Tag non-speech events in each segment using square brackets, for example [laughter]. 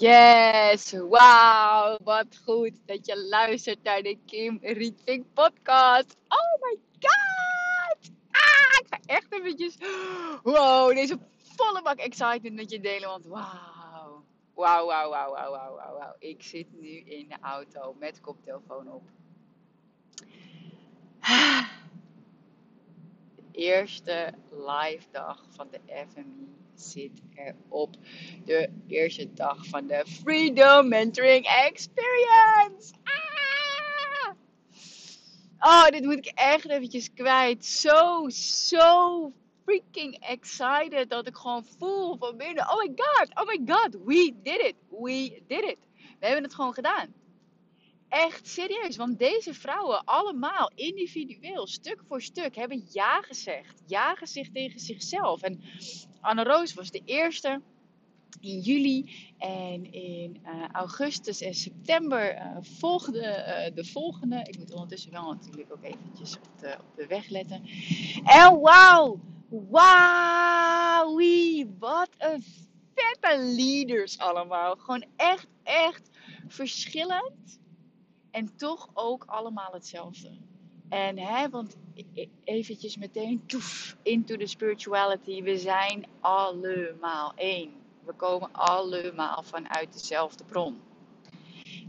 Yes, wauw, wat goed dat je luistert naar de Kim Rietvink podcast. Oh my god! Ah, ik ga echt eventjes, wow, deze volle bak excitement met je delen, want wauw. Wauw, wauw, wauw, wauw, wauw, wauw. Ik zit nu in de auto met koptelefoon op. De eerste live dag van de FMI zit erop. De eerste dag van de Freedom Mentoring Experience. Ah! Oh, dit moet ik echt eventjes kwijt. Zo, zo freaking excited dat ik gewoon voel van binnen. Oh my god, oh my god, we did it. We did it. We hebben het gewoon gedaan. Echt serieus, want deze vrouwen allemaal individueel, stuk voor stuk, hebben ja gezegd. Ja gezegd tegen zichzelf. En Anne Roos was de eerste in juli en in uh, augustus en september uh, volgde uh, de volgende. Ik moet ondertussen wel natuurlijk ook eventjes op de, op de weg letten. En wauw, wauw, wat een vette leaders allemaal. Gewoon echt, echt verschillend en toch ook allemaal hetzelfde. En hè, want eventjes meteen toef, into the spirituality. We zijn allemaal één. We komen allemaal vanuit dezelfde bron.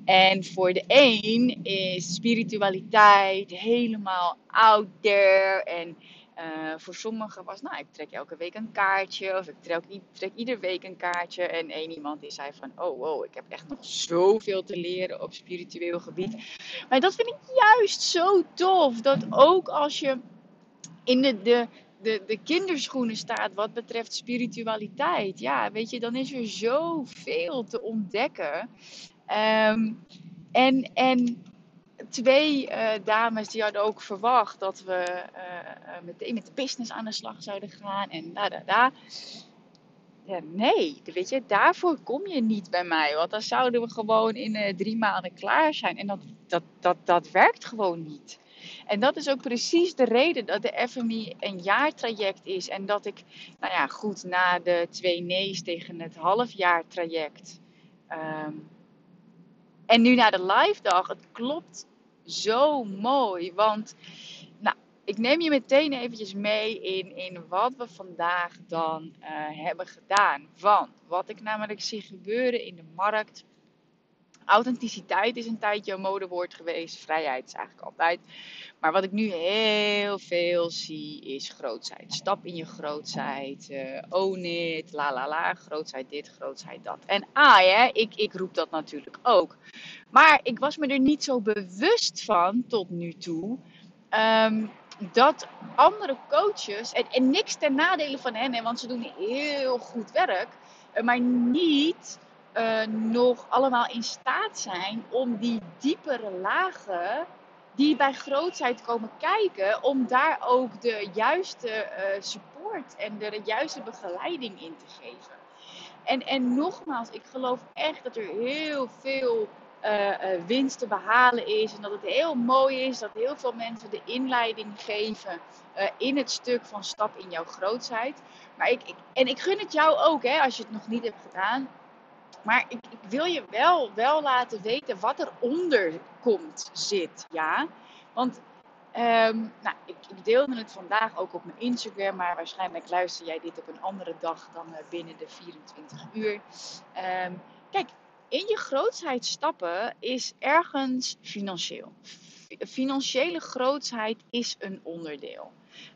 En voor de een is spiritualiteit helemaal out there en uh, voor sommigen was, nou, ik trek elke week een kaartje. Of ik trek, trek iedere week een kaartje. En één iemand die zei van, oh wow, ik heb echt nog zoveel te leren op spiritueel gebied. Maar dat vind ik juist zo tof. Dat ook als je in de, de, de, de kinderschoenen staat wat betreft spiritualiteit. Ja, weet je, dan is er zoveel te ontdekken. Um, en, en twee uh, dames die hadden ook verwacht dat we uh, meteen met de business aan de slag zouden gaan. En da da da. Ja, nee, weet je, daarvoor kom je niet bij mij. Want dan zouden we gewoon in drie maanden klaar zijn. En dat, dat, dat, dat werkt gewoon niet. En dat is ook precies de reden dat de FMI een jaartraject is. En dat ik, nou ja, goed, na de twee nee's tegen het halfjaartraject. Um, en nu naar de live dag, het klopt zo mooi. Want nou, ik neem je meteen eventjes mee in, in wat we vandaag dan uh, hebben gedaan. Want wat ik namelijk zie gebeuren in de markt. Authenticiteit is een tijdje een modewoord geweest. Vrijheid is eigenlijk altijd. Maar wat ik nu heel veel zie is grootheid. Stap in je grootheid. Uh, own it. La la la. Grootheid dit, grootheid dat. En ah, hè, ik, ik roep dat natuurlijk ook. Maar ik was me er niet zo bewust van tot nu toe. Um, dat andere coaches, en, en niks ten nadele van hen, want ze doen heel goed werk, maar niet uh, nog allemaal in staat zijn om die diepere lagen die bij grootheid komen kijken, om daar ook de juiste uh, support en de juiste begeleiding in te geven. En, en nogmaals, ik geloof echt dat er heel veel uh, uh, winst te behalen is. En dat het heel mooi is dat heel veel mensen de inleiding geven in het stuk van stap in jouw grootheid. Maar ik, ik, en ik gun het jou ook, hè, als je het nog niet hebt gedaan. Maar ik, ik wil je wel, wel laten weten wat eronder komt, zit. Ja? Want um, nou, ik, deelde het vandaag ook op mijn Instagram, maar waarschijnlijk luister jij dit op een andere dag dan binnen de 24 uur. Um, kijk, in je grootsheid stappen is ergens financieel. Financiële grootsheid is een onderdeel.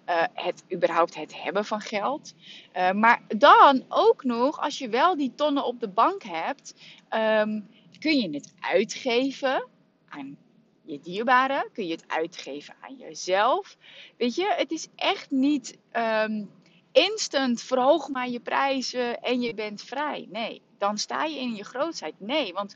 Uh, het überhaupt het hebben van geld. Uh, maar dan ook nog, als je wel die tonnen op de bank hebt, um, kun je het uitgeven aan je dierbaren. Kun je het uitgeven aan jezelf. Weet je, het is echt niet. Um, instant verhoog maar je prijzen en je bent vrij. Nee, dan sta je in je grootheid. Nee, want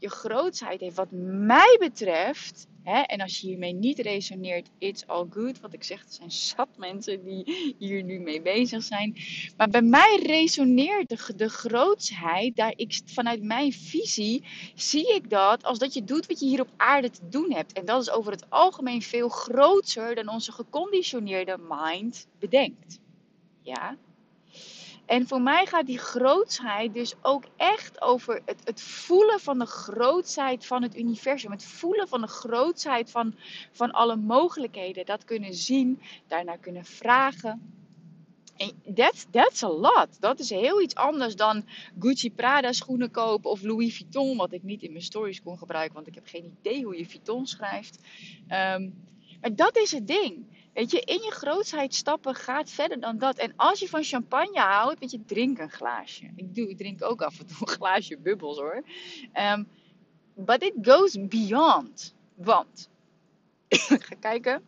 je grootheid heeft wat mij betreft, hè, en als je hiermee niet resoneert, it's all good. Wat ik zeg, er zijn zat mensen die hier nu mee bezig zijn. Maar bij mij resoneert de, de grootsheid, daar ik, vanuit mijn visie zie ik dat als dat je doet wat je hier op aarde te doen hebt. En dat is over het algemeen veel groter dan onze geconditioneerde mind bedenkt. Ja. En voor mij gaat die grootsheid dus ook echt over het, het voelen van de grootsheid van het universum. Het voelen van de grootsheid van, van alle mogelijkheden. Dat kunnen zien, daarnaar kunnen vragen. En that's, that's a lot. Dat is heel iets anders dan Gucci Prada schoenen kopen of Louis Vuitton. Wat ik niet in mijn stories kon gebruiken, want ik heb geen idee hoe je Vuitton schrijft. Um, maar dat is het ding. Weet je, in je grootsheid stappen gaat verder dan dat. En als je van champagne houdt, weet je, drink een glaasje. Ik, doe, ik drink ook af en toe een glaasje bubbels hoor. Um, but it goes beyond. Want, ik [coughs] ga kijken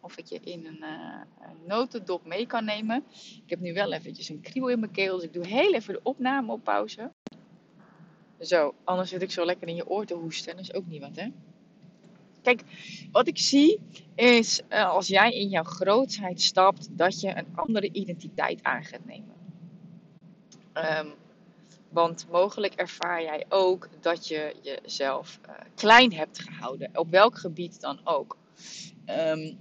of ik je in een, uh, een notendop mee kan nemen. Ik heb nu wel eventjes een kriebel in mijn keel, dus ik doe heel even de opname op pauze. Zo, anders zit ik zo lekker in je oor te hoesten. Dat is ook niet wat, hè? Kijk, wat ik zie is uh, als jij in jouw grootheid stapt, dat je een andere identiteit aan gaat nemen. Um, want mogelijk ervaar jij ook dat je jezelf uh, klein hebt gehouden, op welk gebied dan ook. Um,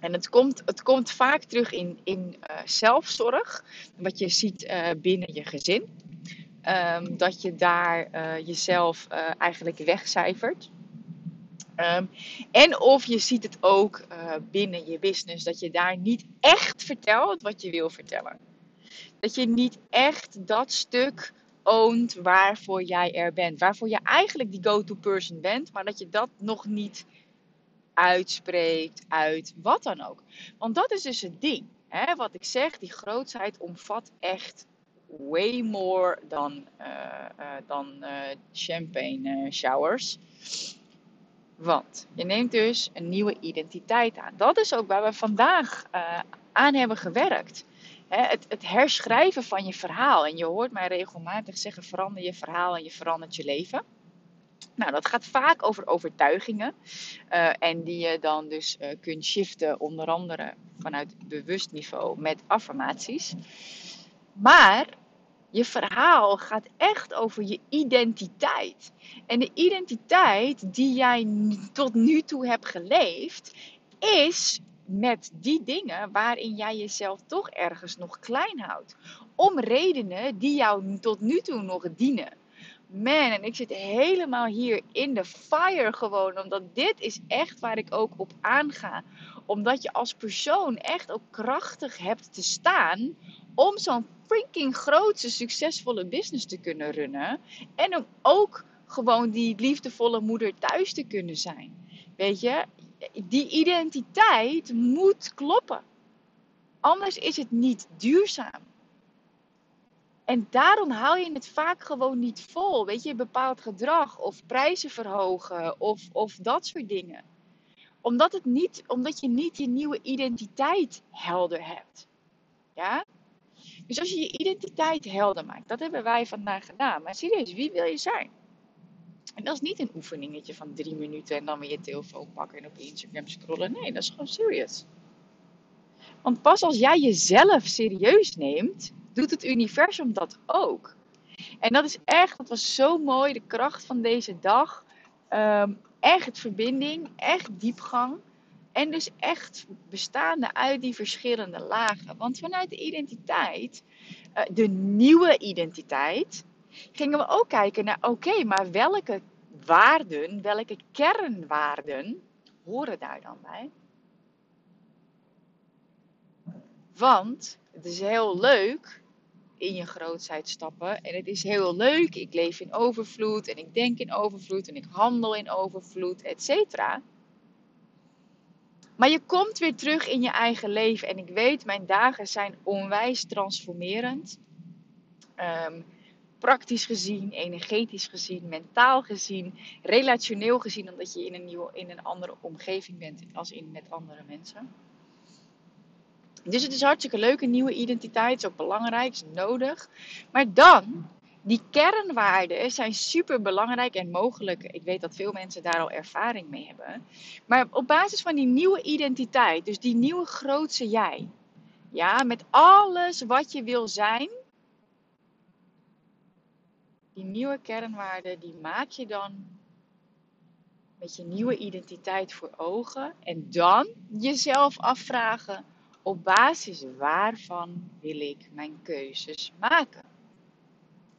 en het komt, het komt vaak terug in, in uh, zelfzorg, wat je ziet binnen je gezin. Um, dat je daar jezelf eigenlijk wegcijfert. Um, en of je ziet het ook uh, binnen je business, dat je daar niet echt vertelt wat je wil vertellen. Dat je niet echt dat stuk oont waarvoor jij er bent. Waarvoor je eigenlijk die go-to person bent, maar dat je dat nog niet uitspreekt, uit wat dan ook. Want dat is dus het ding. Hè? Wat ik zeg, die grootheid omvat echt way more dan, uh, uh, dan champagne showers. Want je neemt dus een nieuwe identiteit aan. Dat is ook waar we vandaag uh, aan hebben gewerkt. He, het, het, herschrijven van je verhaal. En je hoort mij regelmatig zeggen: verander je verhaal en je verandert je leven. Nou, dat gaat vaak over overtuigingen. Uh, en die je dan dus uh, kunt shiften, onder andere vanuit bewust niveau met affirmaties. Maar je verhaal gaat echt over je identiteit. En de identiteit die jij tot nu toe hebt geleefd, is met die dingen waarin jij jezelf toch ergens nog klein houdt. Om redenen die jou tot nu toe nog dienen. Man, en ik zit helemaal hier in de fire gewoon, omdat dit is echt waar ik ook op aanga. Omdat je als persoon echt ook krachtig hebt te staan om zo'n freaking grootse, succesvolle business te kunnen runnen. En om ook gewoon die liefdevolle moeder thuis te kunnen zijn. Weet je, die identiteit moet kloppen. Anders is het niet duurzaam. En daarom hou je het vaak gewoon niet vol. Weet je, bepaald gedrag of prijzen verhogen of, of dat soort dingen. Omdat, het niet, omdat je niet je nieuwe identiteit helder hebt. Ja? Dus als je je identiteit helder maakt, dat hebben wij vandaag gedaan. Maar serieus, wie wil je zijn? En dat is niet een oefeningetje van drie minuten en dan weer je telefoon pakken en op Instagram scrollen. Nee, dat is gewoon serious. Want pas als jij jezelf serieus neemt, doet het universum dat ook. En dat is echt, dat was zo mooi, de kracht van deze dag. Um, echt verbinding, echt diepgang. En dus echt bestaande uit die verschillende lagen. Want vanuit de identiteit, uh, de nieuwe identiteit, gingen we ook kijken naar: oké, maar welke waarden, welke kernwaarden horen daar dan bij? Want het is heel leuk in je grootheid stappen. En het is heel leuk. Ik leef in overvloed en ik denk in overvloed en ik handel in overvloed, et cetera. Maar je komt weer terug in je eigen leven. En ik weet, mijn dagen zijn onwijs transformerend. Um, praktisch gezien, energetisch gezien, mentaal gezien, relationeel gezien, omdat je in een, nieuwe, in een andere omgeving bent als in met andere mensen. Dus het is hartstikke leuk, een nieuwe identiteit. is ook belangrijk, is nodig. Maar dan, die kernwaarden zijn super belangrijk en mogelijk. Ik weet dat veel mensen daar al ervaring mee hebben. Maar op basis van die nieuwe identiteit, dus die nieuwe grootse jij. Ja, met alles wat je wil zijn. Die nieuwe kernwaarden, die maak je dan met je nieuwe identiteit voor ogen. En dan jezelf afvragen op basis waarvan wil ik mijn keuzes maken?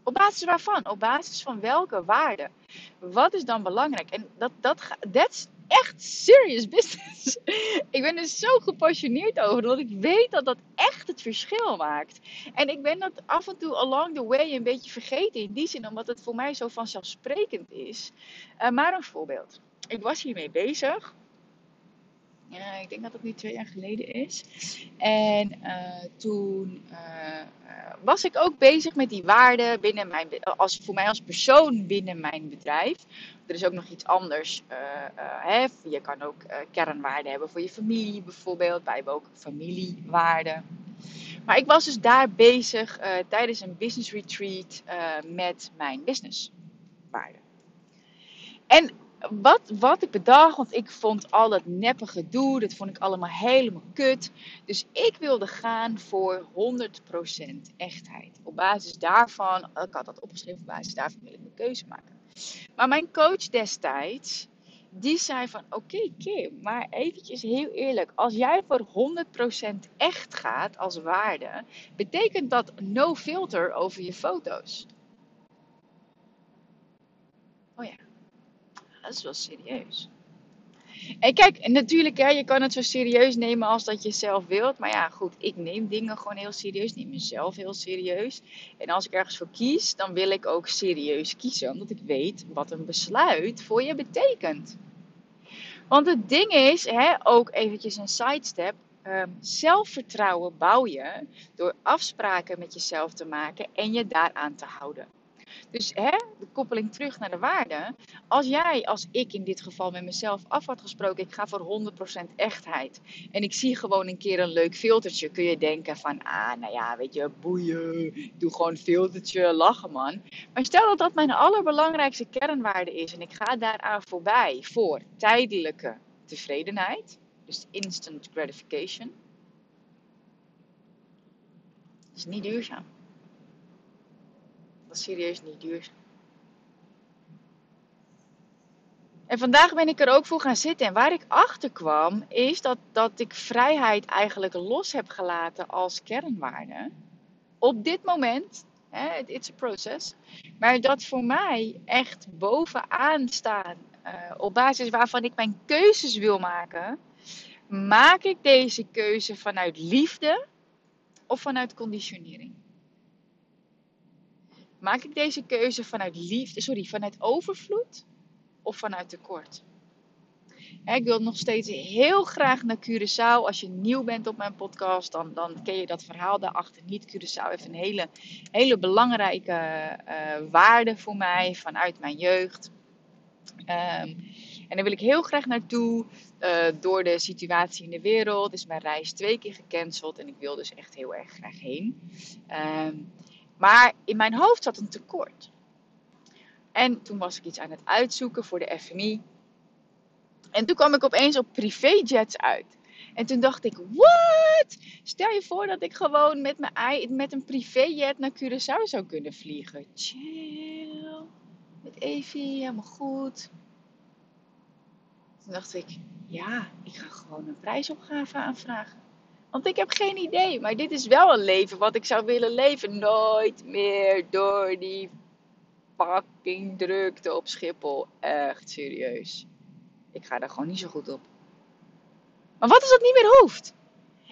Op basis waarvan? Op basis van welke waarden? Wat is dan belangrijk? En dat, dat, that's echt serious business. [laughs] ik ben er zo gepassioneerd over, dat ik weet dat dat echt het verschil maakt. En ik ben dat af en toe along the way een beetje vergeten in die zin, omdat het voor mij zo vanzelfsprekend is. Uh, maar een voorbeeld. Ik was hiermee bezig ja, ik denk dat het nu twee jaar geleden is. En uh, toen uh, was ik ook bezig met die waarden binnen mijn, als, voor mij als persoon binnen mijn bedrijf. Er is ook nog iets anders. Uh, hè? Je kan ook kernwaarden hebben voor je familie bijvoorbeeld. Wij hebben ook familiewaarden. Maar ik was dus daar bezig tijdens een business retreat met mijn businesswaarden. En wat, wat ik bedacht, want ik vond al dat neppe gedoe, dat vond ik allemaal helemaal kut. Dus ik wilde gaan voor 100% echtheid. Op basis daarvan, ik had dat opgeschreven, op basis daarvan wil ik mijn keuze maken. Maar mijn coach destijds, die zei van oké Kim, maar eventjes heel eerlijk. Als jij voor 100% echt gaat als waarde, betekent dat no filter over je foto's. Oh ja dat is wel serieus. En kijk, natuurlijk, hè, je kan het zo serieus nemen als dat je zelf wilt. Maar ja, goed, ik neem dingen gewoon heel serieus. Neem mezelf heel serieus. En als ik ergens voor kies, dan wil ik ook serieus kiezen. Omdat ik weet wat een besluit voor je betekent. Want het ding is, hè, ook eventjes een sidestep. Um, zelfvertrouwen bouw je door afspraken met jezelf te maken en je daaraan te houden. Dus hè, de koppeling terug naar de waarde. Als jij, als ik in dit geval met mezelf af had gesproken, ik ga voor 100% echtheid. En ik zie gewoon een keer een leuk filtertje. Kun je denken van, ah, nou ja, weet je, boeien. Doe gewoon een filtertje, lachen man. Maar stel dat dat mijn allerbelangrijkste kernwaarde is. En ik ga daaraan voorbij voor tijdelijke tevredenheid. Dus instant gratification. Dat is niet duurzaam. Dat is serieus niet duurzaam. En vandaag ben ik er ook voor gaan zitten. En waar ik achter kwam, is dat, dat ik vrijheid eigenlijk los heb gelaten als kernwaarde. Op dit moment, hè, it's a process. Maar dat voor mij echt bovenaan staan. Uh, op basis waarvan ik mijn keuzes wil maken. Maak ik deze keuze vanuit liefde of vanuit conditionering? Maak ik deze keuze vanuit liefde, sorry, vanuit overvloed of vanuit tekort? ik wil nog steeds heel graag naar Curaçao. Als je nieuw bent op mijn podcast, dan, dan ken je dat verhaal daarachter niet. Curaçao heeft een hele, hele belangrijke uh, waarde voor mij vanuit mijn jeugd. Um, en daar wil ik heel graag naartoe. Uh, door de situatie in de wereld is mijn reis twee keer gecanceld. En ik wil dus echt heel erg graag heen. Um, maar in mijn hoofd zat een tekort. En toen was ik iets aan het uitzoeken voor de FMI. En toen kwam ik opeens op privéjets uit. En toen dacht ik, wat? Stel je voor dat ik gewoon met, mijn, met een privéjet naar Curaçao zou kunnen vliegen. Chill. Met Evie, helemaal goed. Toen dacht ik, ja, ik ga gewoon een prijsopgave aanvragen. Want ik heb geen idee. Maar dit is wel een leven wat ik zou willen leven. Nooit meer door die fucking drukte op Schiphol. Echt serieus. Ik ga daar gewoon niet zo goed op. Maar wat als dat niet meer hoeft?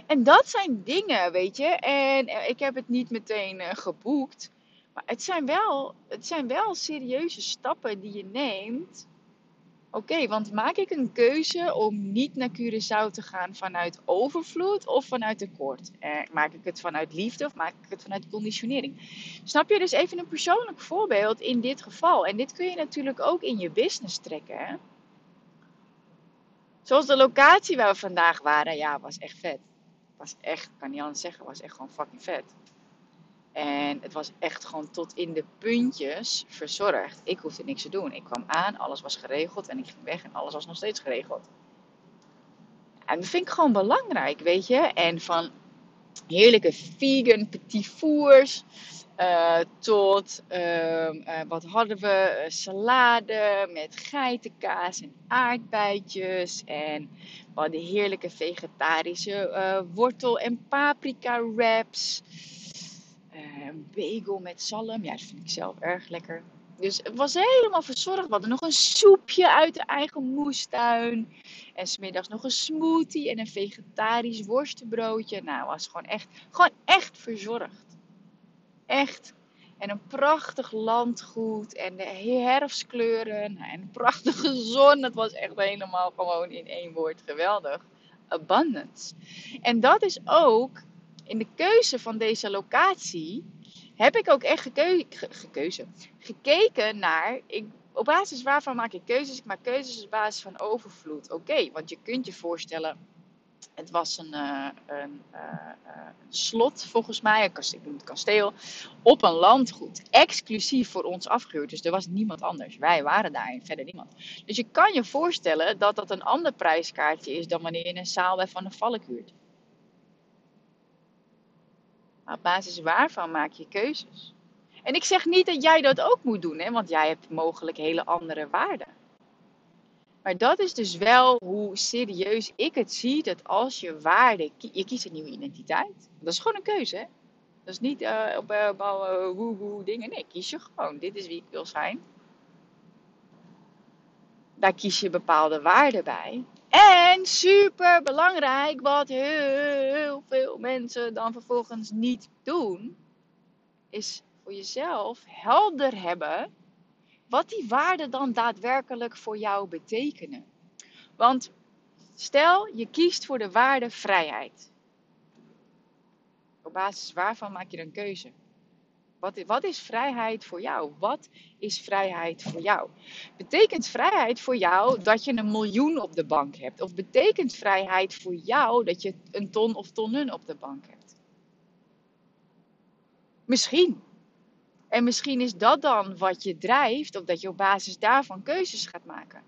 En dat zijn dingen, weet je. En eh, ik heb het niet meteen uh, geboekt. Maar het zijn, wel, het zijn wel serieuze stappen die je neemt Oké, want maak ik een keuze om niet naar Curaçao te gaan vanuit overvloed of vanuit tekort? Eh, maak ik het vanuit liefde of maak ik het vanuit conditionering? Snap je? Dus even een persoonlijk voorbeeld in dit geval. En dit kun je natuurlijk ook in je business trekken. Zoals de locatie waar we vandaag waren, ja, was echt vet. was echt, kan niet anders zeggen, was echt gewoon fucking vet. En het was echt gewoon tot in de puntjes verzorgd. Ik hoefde niks te doen. Ik kwam aan, alles was geregeld en ik ging weg en alles was nog steeds geregeld. En dat vind ik gewoon belangrijk, weet je. En van heerlijke vegan petit fours uh, tot, uh, uh, wat hadden we? salade met geitenkaas en aardbeidjes. En we hadden heerlijke vegetarische wortel- en paprika wraps. Een bagel met zalm. Ja, dat vind ik zelf erg lekker. Dus het was helemaal verzorgd. We hadden nog een soepje uit de eigen moestuin. En smiddags nog een smoothie en een vegetarisch worstenbroodje. Nou, het was gewoon echt, gewoon echt verzorgd. Echt. En een prachtig landgoed en de herfstkleuren en een prachtige zon. Het was echt helemaal gewoon in één woord geweldig. Abundance. En dat is ook in de keuze van deze locatie. Heb ik ook echt gekeuze, gekeken naar. Ik, op basis waarvan maak ik keuzes? Ik maak keuzes op basis van overvloed. Oké, want je kunt je voorstellen het was een, uh, een, uh, een, slot, volgens mij, een kasteel, ik noem het kasteel, op een landgoed. Exclusief voor ons afgehuurd. Dus er was niemand anders. Wij waren daar en verder niemand. Dus je kan je voorstellen dat dat een ander prijskaartje is dan wanneer je een zaal bij Van de Valk huurt. Op basis waarvan maak je keuzes? En ik zeg niet dat jij dat ook moet doen, hè, want jij hebt mogelijk hele andere waarden. Maar dat is dus wel hoe serieus ik het zie. Dat als je waarde. Je kiest een nieuwe identiteit. Dat is gewoon een keuze. Hè? Dat is niet uh, op uh, uh, woe dingen. Nee, kies je gewoon. Dit is wie ik wil zijn. Daar kies je bepaalde waarden bij. En super belangrijk, wat heel veel mensen dan vervolgens niet doen, is voor jezelf helder hebben wat die waarden dan daadwerkelijk voor jou betekenen. Want stel je kiest voor de waarde vrijheid. Op basis waarvan maak je een keuze? Wat, wat is vrijheid voor jou? Wat is vrijheid voor jou? Betekent vrijheid voor jou dat je een miljoen op de bank hebt? Of betekent vrijheid voor jou dat je een ton of tonnen op de bank hebt? Misschien. En misschien is dat dan wat je drijft, of dat je op basis daarvan keuzes gaat maken.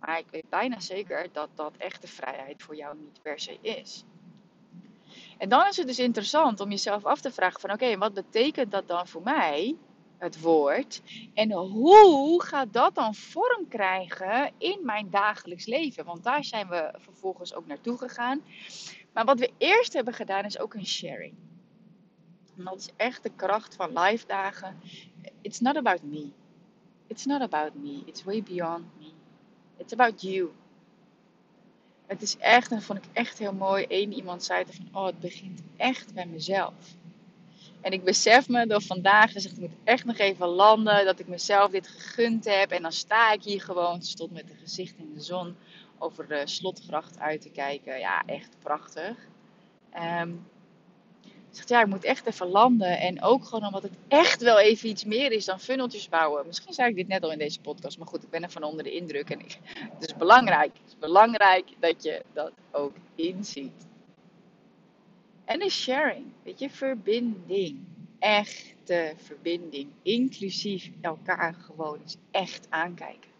Maar ik weet bijna zeker dat dat echte vrijheid voor jou niet per se is. En dan is het dus interessant om jezelf af te vragen van oké, wat betekent dat dan voor mij, het woord? En hoe gaat dat dan vorm krijgen in mijn dagelijks leven? Want daar zijn we vervolgens ook naartoe gegaan. Maar wat we eerst hebben gedaan is ook een sharing. En dat is echt de kracht van live dagen. It's not about me. It's not about me. It's way beyond me. It's about you. Het is echt, en dat vond ik echt heel mooi. Eén iemand zei van, oh, het begint echt bij mezelf. En ik besef me door vandaag, dus ik moet echt nog even landen, dat ik mezelf dit gegund heb. En dan sta ik hier gewoon, stond met een gezicht in de zon, over de slotgracht uit te kijken. Ja, echt prachtig. Um, zegt ja, ik moet echt even landen. En ook gewoon omdat het echt wel even iets meer is dan funneltjes bouwen. Misschien zei ik dit net al in deze podcast, maar goed, ik ben er van onder de indruk. En het is belangrijk. Het is belangrijk dat je dat ook inziet. En de sharing, weet je, verbinding. Echte verbinding. Inclusief elkaar gewoon eens echt aankijken.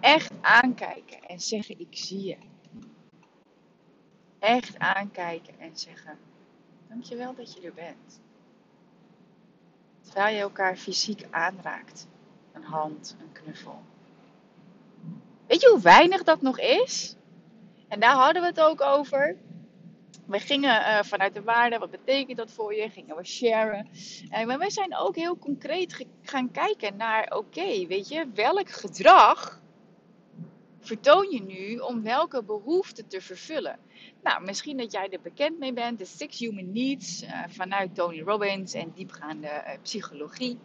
Echt aankijken en zeggen: Ik zie je. Echt aankijken en zeggen: Dankjewel dat je er bent. Terwijl je elkaar fysiek aanraakt. Een hand, een knuffel. Weet je hoe weinig dat nog is? En daar hadden we het ook over. We gingen uh, vanuit de waarde, wat betekent dat voor je? Gingen we sharen. En maar wij zijn ook heel concreet gaan kijken naar, oké, weet je, welk gedrag vertoon je nu om welke behoefte te vervullen? Nou, misschien dat jij er bekend mee bent. De Six Human Needs uh, vanuit Tony Robbins en diepgaande uh, psychologie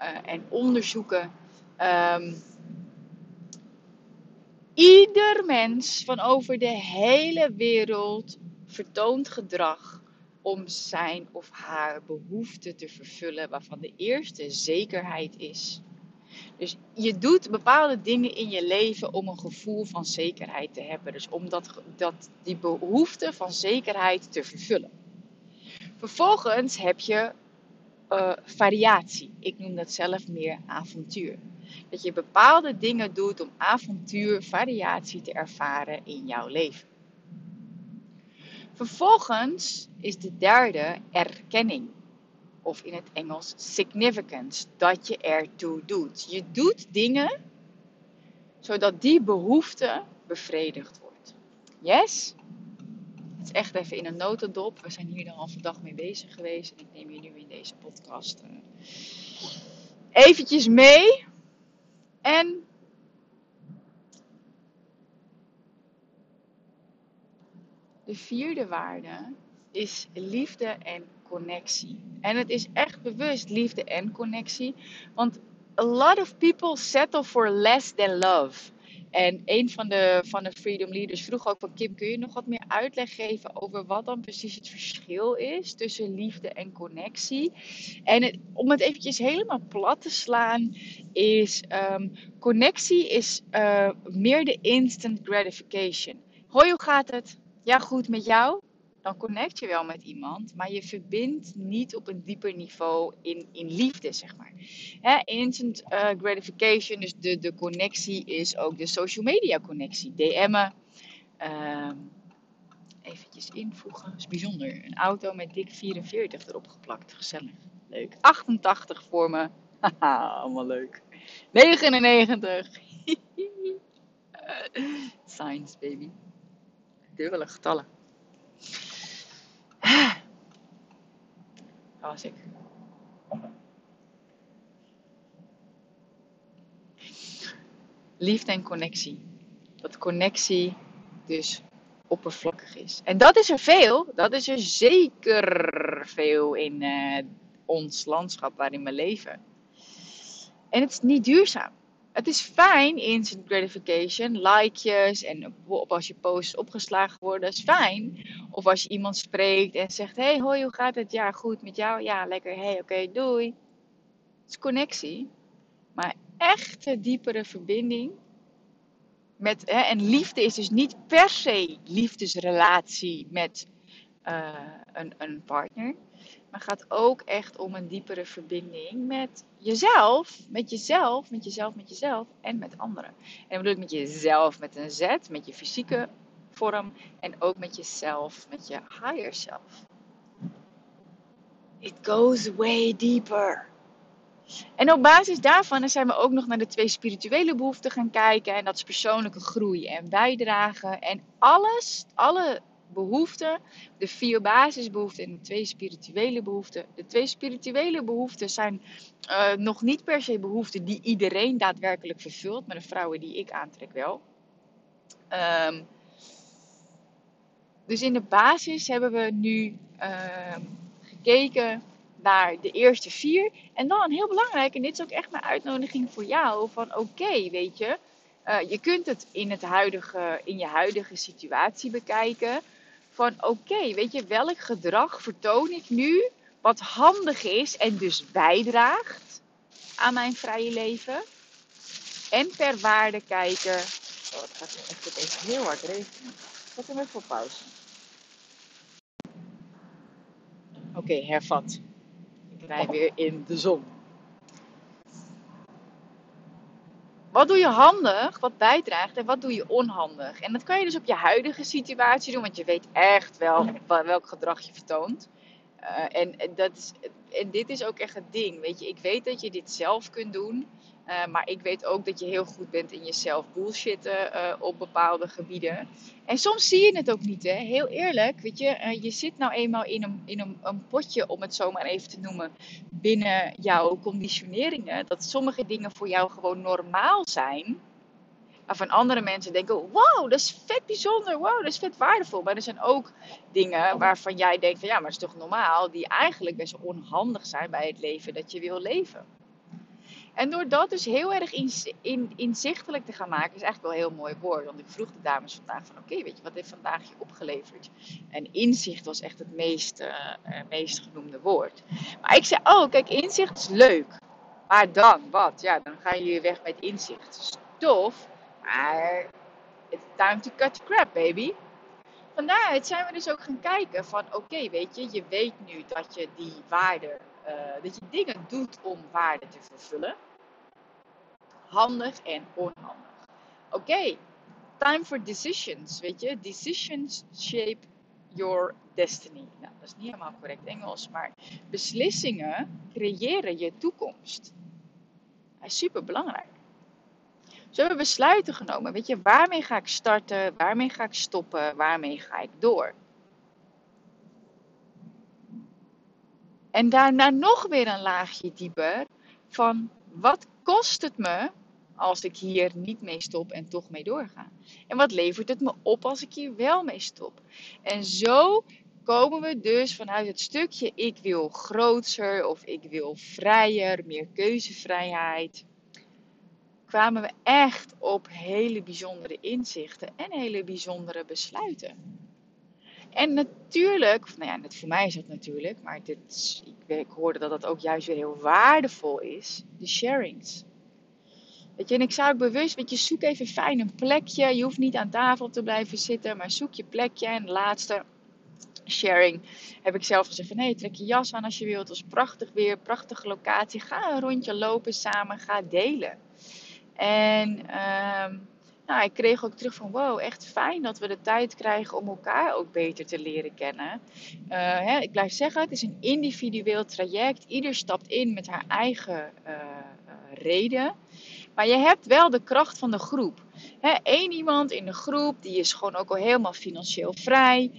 uh, en onderzoeken. Um, ieder mens van over de hele wereld vertoont gedrag om zijn of haar behoefte te vervullen, waarvan de eerste zekerheid is Dus je doet bepaalde dingen in je leven om een gevoel van zekerheid te hebben. Dus om dat, dat, die behoefte van zekerheid te vervullen. Vervolgens heb je uh, variatie. Ik noem dat zelf meer avontuur. Dat je bepaalde dingen doet om avontuur, variatie te ervaren in jouw leven. Vervolgens is de derde erkenning. Of in het Engels significance. Dat je ertoe doet. Je doet dingen zodat die behoefte bevredigd wordt. Yes? Het is echt even in een notendop. We zijn hier de halve dag mee bezig geweest. En ik neem je nu in deze podcast uh, eventjes mee. En de vierde waarde is liefde en connectie. En het is echt bewust liefde en connectie. Want a lot of people settle for less than love. En een van de, van de Freedom Leaders vroeg ook van Kim, kun je nog wat meer uitleg geven over wat dan precies het verschil is tussen liefde en connectie? En om het eventjes helemaal plat te slaan, is um, connectie is uh, meer de instant gratification. Hoi, hoe gaat het? Ja, goed met jou? Dan connect je wel met iemand, maar je verbindt niet op een dieper niveau in, in liefde, zeg maar. Instant uh, gratification, dus de, de connectie is ook de social media connectie. DM'en, uh, eventjes invoegen, dat is bijzonder. Een auto met dik 44 erop geplakt, gezellig. Leuk. 88 voor me, haha, allemaal leuk. 99. [laughs] Science, baby. Dubbele getallen. Liefde en connectie. Dat connectie dus oppervlakkig is. En dat is er veel. Dat is er zeker veel in uh, ons landschap waarin we leven. En het is niet duurzaam het is fijn, instant gratification, likejes en als je posts opgeslagen worden, is fijn. Of als je iemand spreekt en zegt, hey hoi, hoe gaat het? Ja, goed met jou? Ja, lekker. Hey, oké, doei. Het is connectie. Maar echte diepere verbinding met, hè, en liefde is dus niet per se liefdesrelatie met uh, een, een partner. Maar gaat ook echt om een diepere verbinding met jezelf, met jezelf, met jezelf, met jezelf en met anderen. En bedoel ik met jezelf met een Z, met je fysieke vorm en ook met jezelf, met je higher self. It goes way deeper. En op basis daarvan zijn we ook nog naar de twee spirituele behoeften gaan kijken. En dat is persoonlijke groei en bijdragen. En alles, alle behoeften, de vier basisbehoeften en de twee spirituele behoeften. De twee spirituele behoeften zijn uh, nog niet per se behoeften die iedereen daadwerkelijk vervult, maar de vrouwen die ik aantrek wel. Um, dus in de basis hebben we nu uh, gekeken naar de eerste vier. En dan heel belangrijk, en dit is ook echt mijn uitnodiging voor jou, van oké, weet je, uh, je kunt het in, het huidige, in je huidige situatie bekijken van oké, weet je, welk gedrag vertoon ik nu wat handig is en dus bijdraagt aan mijn vrije leven. En per waarde kijken. Oh, het gaat echt even heel hard regenen. Zet hem even voor pauze. Oké, hervat. Ik rij weer in de zon. Wat doe je handig, wat bijdraagt en wat doe je onhandig? En dat kan je dus op je huidige situatie doen, want je weet echt wel welk gedrag je vertoont. Uh, en, dat is, en dit is ook echt het ding. Weet je, ik weet dat je dit zelf kunt doen. Uh, maar ik weet ook dat je heel goed bent in jezelf bullshitten uh, op bepaalde gebieden. En soms zie je het ook niet, hè. Heel eerlijk, weet je, uh, je zit nou eenmaal in, een, in een, een, potje, om het zo maar even te noemen, binnen jouw conditioneringen. Dat sommige dingen voor jou gewoon normaal zijn. Waarvan andere mensen denken, wow, dat is vet bijzonder, wow, dat is vet waardevol. Maar er zijn ook dingen waarvan jij denkt, van, ja, maar het is toch normaal, die eigenlijk best onhandig zijn bij het leven dat je wil leven. En door dat dus heel erg in, in, inzichtelijk te gaan maken, is eigenlijk wel een heel mooi woord. Want ik vroeg de dames vandaag van, oké, weet je, wat heeft vandaag je opgeleverd? En inzicht was echt het meest, uh, meest genoemde woord. Maar ik zei, oh, kijk, inzicht is leuk. Maar dan, wat? Ja, dan ga je weer weg met inzicht. Stof, maar it's time to cut the crap, baby. Vandaaruit zijn we dus ook gaan kijken van, oké, weet je, je weet nu dat je die waarde, uh, dat je dingen doet om waarde te vervullen. Handig en onhandig. Oké, time for decisions, weet je. Decisions shape your destiny. Nou, dat is niet helemaal correct Engels, maar beslissingen creëren je toekomst. Dat is super belangrijk. Zo hebben besluiten genomen. Weet je, waarmee ga ik starten? Waarmee ga ik stoppen? Waarmee ga ik door? En daarna nog weer een laagje dieper van wat kost het me als ik hier niet mee stop en toch mee doorga? En wat levert het me op als ik hier wel mee stop? En zo komen we dus vanuit het stukje ik wil groter of ik wil vrijer, meer keuzevrijheid. Kwamen we echt op hele bijzondere inzichten en hele bijzondere besluiten. En natuurlijk, nou ja, voor mij is het natuurlijk, maar dit, ik, ik hoorde dat dat ook juist weer heel waardevol is, de sharings. Weet je, en ik zou ook bewust, weet je, zoek even fijn een plekje. Je hoeft niet aan tafel te blijven zitten, maar zoek je plekje. En de laatste sharing heb ik zelf gezegd van, nee, trek je jas aan als je wilt. Het prachtig weer, prachtige locatie. Ga een rondje lopen samen, ga delen. En um, nou, ik kreeg ook terug van wow, echt fijn dat we de tijd krijgen om elkaar ook beter te leren kennen. Uh, hè, ik blijf zeggen, het is een individueel traject. Ieder stapt in met haar eigen uh, reden. Maar je hebt wel de kracht van de groep. Eén iemand in de groep die is gewoon ook al helemaal financieel vrij.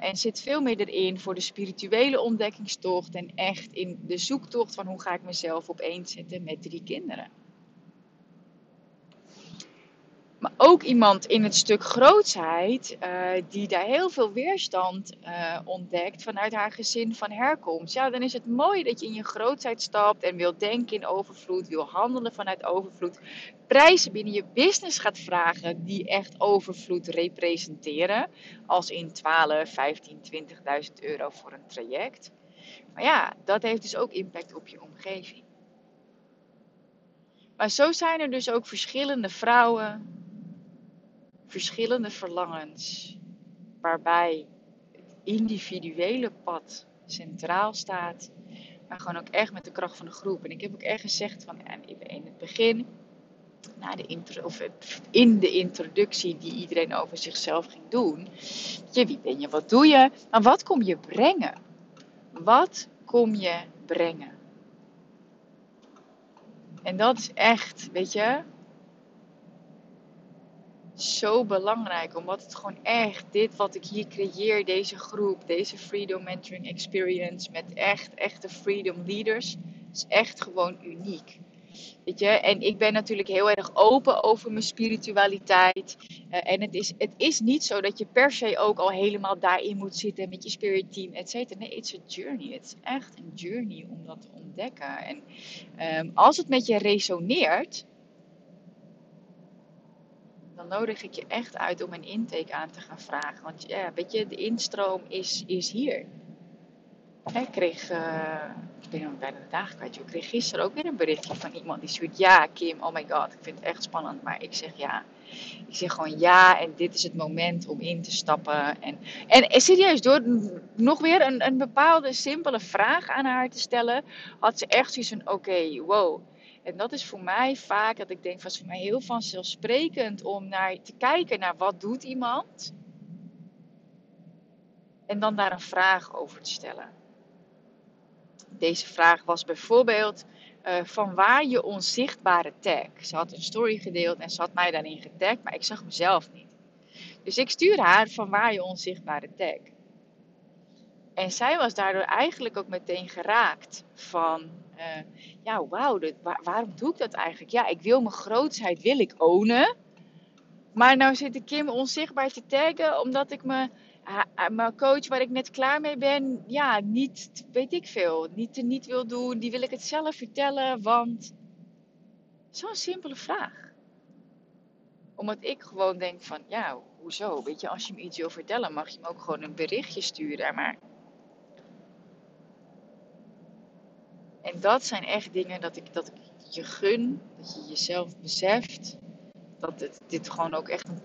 En zit veel meer erin voor de spirituele ontdekkingstocht. En echt in de zoektocht van hoe ga ik mezelf opeenzetten met drie kinderen. Maar ook iemand in het stuk grootsheid, uh, die daar heel veel weerstand uh, ontdekt vanuit haar gezin van herkomst. Ja, dan is het mooi dat je in je grootsheid stapt en wil denken in overvloed, wil handelen vanuit overvloed. Prijzen binnen je business gaat vragen die echt overvloed representeren. Als in 12, 15, 20.000 euro voor een traject. Maar ja, dat heeft dus ook impact op je omgeving. Maar zo zijn er dus ook verschillende vrouwen, verschillende verlangens, waarbij het individuele pad centraal staat, maar gewoon ook echt met de kracht van de groep. En ik heb ook echt gezegd van in het begin, na de intro, of in de introductie die iedereen over zichzelf ging doen, je, wie ben je, wat doe je, maar wat kom je brengen? Wat kom je brengen? En dat is echt, weet je, zo belangrijk. Omdat het gewoon echt, dit wat ik hier creëer, deze groep, deze Freedom Mentoring Experience met echt, echte Freedom Leaders, is echt gewoon uniek. Weet je, en ik ben natuurlijk heel erg open over mijn spiritualiteit. Uh, en het is, het is niet zo dat je per se ook al helemaal daarin moet zitten met je spirit team, et cetera. Nee, it's a journey. Het is echt een journey om dat te ontdekken. En um, als het met je resoneert, dan nodig ik je echt uit om een intake aan te gaan vragen. Want ja, weet je, de instroom is, is hier. Ik kreeg, uh, ik ben nog bijna de dagen kwijt, ik kreeg gisteren ook weer een berichtje van iemand die zoiets, ja Kim, oh my god, ik vind het echt spannend, maar ik zeg ja. Ik zeg gewoon ja en dit is het moment om in te stappen. En, en serieus, door nog weer een, een bepaalde simpele vraag aan haar te stellen, had ze echt zoiets van, oké, wow en dat is voor mij vaak dat ik denk, was voor mij heel vanzelfsprekend om naar, te kijken naar wat doet iemand. En dan daar een vraag over te stellen. Deze vraag was bijvoorbeeld uh, van waar je onzichtbare tag. Ze had een story gedeeld en ze had mij daarin getagd, maar ik zag mezelf niet. Dus ik stuur haar van waar je onzichtbare tag. En zij was daardoor eigenlijk ook meteen geraakt van, uh, ja, wauw, waar, waarom doe ik dat eigenlijk? Ja, ik wil mijn grootsheid, wil ik ownen. Maar nou zit ik Kim onzichtbaar te taggen, omdat ik me, mijn coach waar ik net klaar mee ben, ja, niet, weet ik veel, niet, niet wil doen. Die wil ik het zelf vertellen, want zo'n simpele vraag. Omdat ik gewoon denk van, ja, hoezo? Weet je, als je me iets wil vertellen, mag je me ook gewoon een berichtje sturen. Maar En dat zijn echt dingen dat ik, dat ik je gun, dat je jezelf beseft. Dat het, dit gewoon ook echt een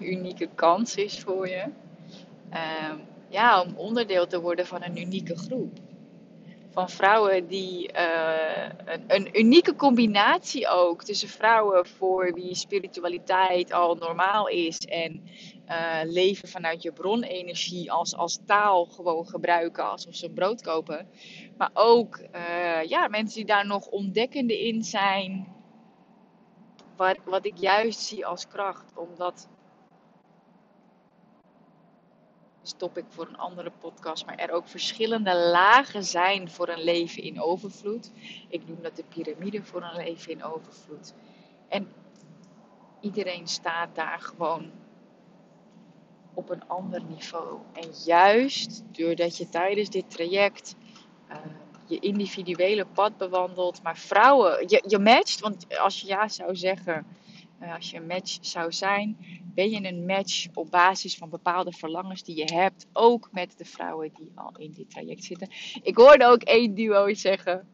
unieke kans is voor je. Ehm, ja, om onderdeel te worden van een unieke groep. Van vrouwen die uh, een, een, unieke combinatie ook tussen vrouwen voor wie spiritualiteit al normaal is en uh, leven vanuit je bronenergie als, als taal gewoon gebruiken alsof ze een brood kopen. Maar ook uh, ja, mensen die daar nog ontdekkende in zijn. Wat, wat ik juist zie als kracht, omdat stop ik voor een andere podcast, maar er ook verschillende lagen zijn voor een leven in overvloed. Ik noem dat de piramide voor een leven in overvloed. En iedereen staat daar gewoon op een ander niveau. En juist doordat je tijdens dit traject uh, je individuele pad bewandelt, maar vrouwen, je, je matcht, want als je ja zou zeggen, als je een match zou zijn, ben je een match op basis van bepaalde verlangens die je hebt, ook met de vrouwen die al in dit traject zitten. Ik hoorde ook één duo zeggen,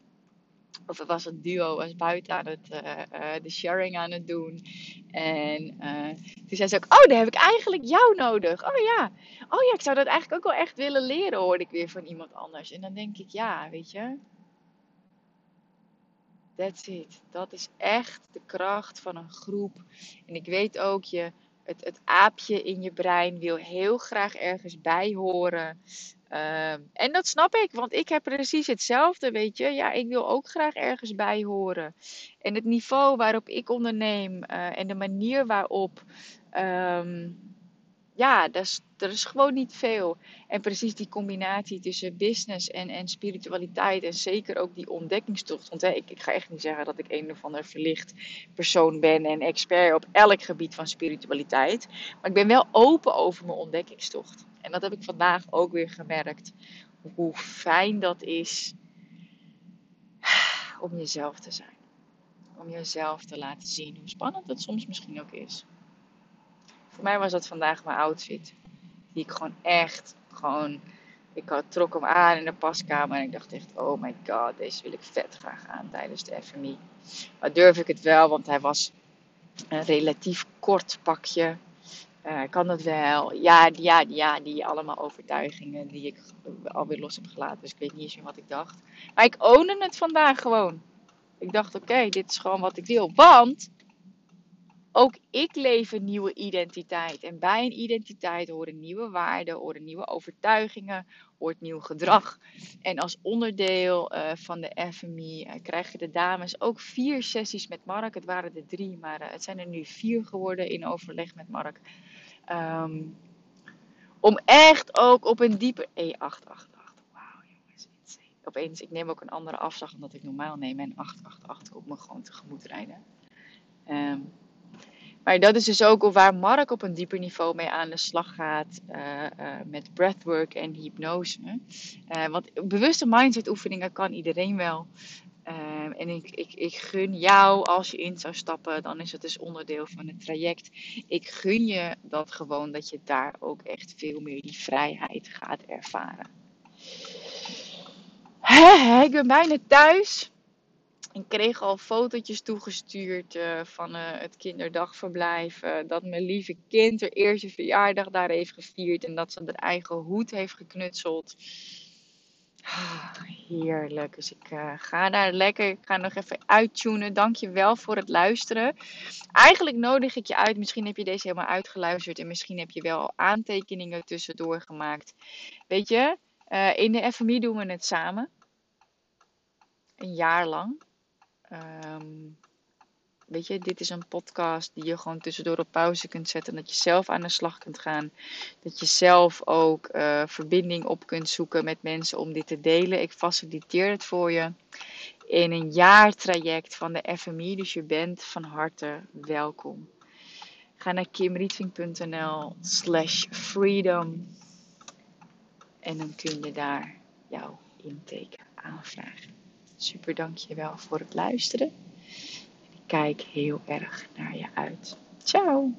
of het was een duo, was buiten aan het uh, uh, de sharing aan het doen. En uh, toen zei ze ook, oh, daar heb ik eigenlijk jou nodig. Oh ja, oh ja, ik zou dat eigenlijk ook wel echt willen leren, hoorde ik weer van iemand anders. En dan denk ik, ja, weet je, that's it. Dat is echt de kracht van een groep. En ik weet ook, je, het, het aapje in je brein wil heel graag ergens bij horen. Uh, en dat snap ik, want ik heb precies hetzelfde, weet je. Ja, ik wil ook graag ergens bij horen. En het niveau waarop ik onderneem uh, en de manier waarop. Um, ja, dat is, er is gewoon niet veel. En precies die combinatie tussen business en, en spiritualiteit. En zeker ook die ontdekkingstocht. Want hè, ik, ik ga echt niet zeggen dat ik een of ander verlicht persoon ben en expert op elk gebied van spiritualiteit. Maar ik ben wel open over mijn ontdekkingstocht. En dat heb ik vandaag ook weer gemerkt. Hoe fijn dat is om jezelf te zijn. Om jezelf te laten zien. Hoe spannend het soms misschien ook is. Voor mij was dat vandaag mijn outfit. Die ik gewoon echt, gewoon... Ik had, trok hem aan in de paskamer en ik dacht echt, oh my god, deze wil ik vet graag aan tijdens de FMI. Maar durf ik het wel, want hij was een relatief kort pakje. Uh, kan dat wel? Ja, ja, ja, die allemaal overtuigingen die ik alweer los heb gelaten. Dus ik weet niet eens meer wat ik dacht. Maar ik owne het vandaag gewoon. Ik dacht, oké, dit is gewoon wat ik wil. Want ook ik leef een nieuwe identiteit. En bij een identiteit horen nieuwe waarden, horen nieuwe overtuigingen, hoort nieuw gedrag. En als onderdeel uh, van de FMI uh, krijgen de dames ook vier sessies met Mark. Het waren er drie, maar uh, het zijn er nu vier geworden in overleg met Mark. Um, om echt ook op een dieper. E888. Wauw, jongens. Opeens, ik neem ook een andere afslag dan dat ik normaal neem. En 888 op me gewoon tegemoet rijden. Um, maar dat is dus ook waar Mark op een dieper niveau mee aan de slag gaat uh, uh, met breathwork en hypnose. Uh, want bewuste mindset oefeningen kan iedereen wel. en ik, ik, ik gun jou, als je in zou stappen, dan is het dus onderdeel van het traject. Ik gun je dat gewoon, dat je daar ook echt veel meer die vrijheid gaat ervaren. ik ben bijna thuis. Ik kreeg al fotootjes toegestuurd uh, van uh, het kinderdagverblijf. Uh, dat mijn lieve kind haar eerste verjaardag daar heeft gevierd. En dat ze haar eigen hoed heeft geknutseld. Ah, heerlijk. Dus ik ga daar lekker. Ik ga nog even uittunen. Dank je wel voor het luisteren. Eigenlijk nodig ik je uit. Misschien heb je deze helemaal uitgeluisterd. En misschien heb je wel aantekeningen tussendoor gemaakt. Weet je, in de FMI doen we het samen. Een jaar lang. Um, weet je, dit is een podcast die je gewoon tussendoor op pauze kunt zetten. Dat je zelf aan de slag kunt gaan. Dat je zelf ook uh, verbinding op kunt zoeken met mensen om dit te delen. Ik faciliteer het voor je in een jaartraject van de FMI. Dus je bent van harte welkom. Ga naar kimrietving.nl slash freedom. En dan kun je daar jouw intake aanvragen. Super dankjewel voor het luisteren. Ik kijk heel erg naar je uit. Ciao!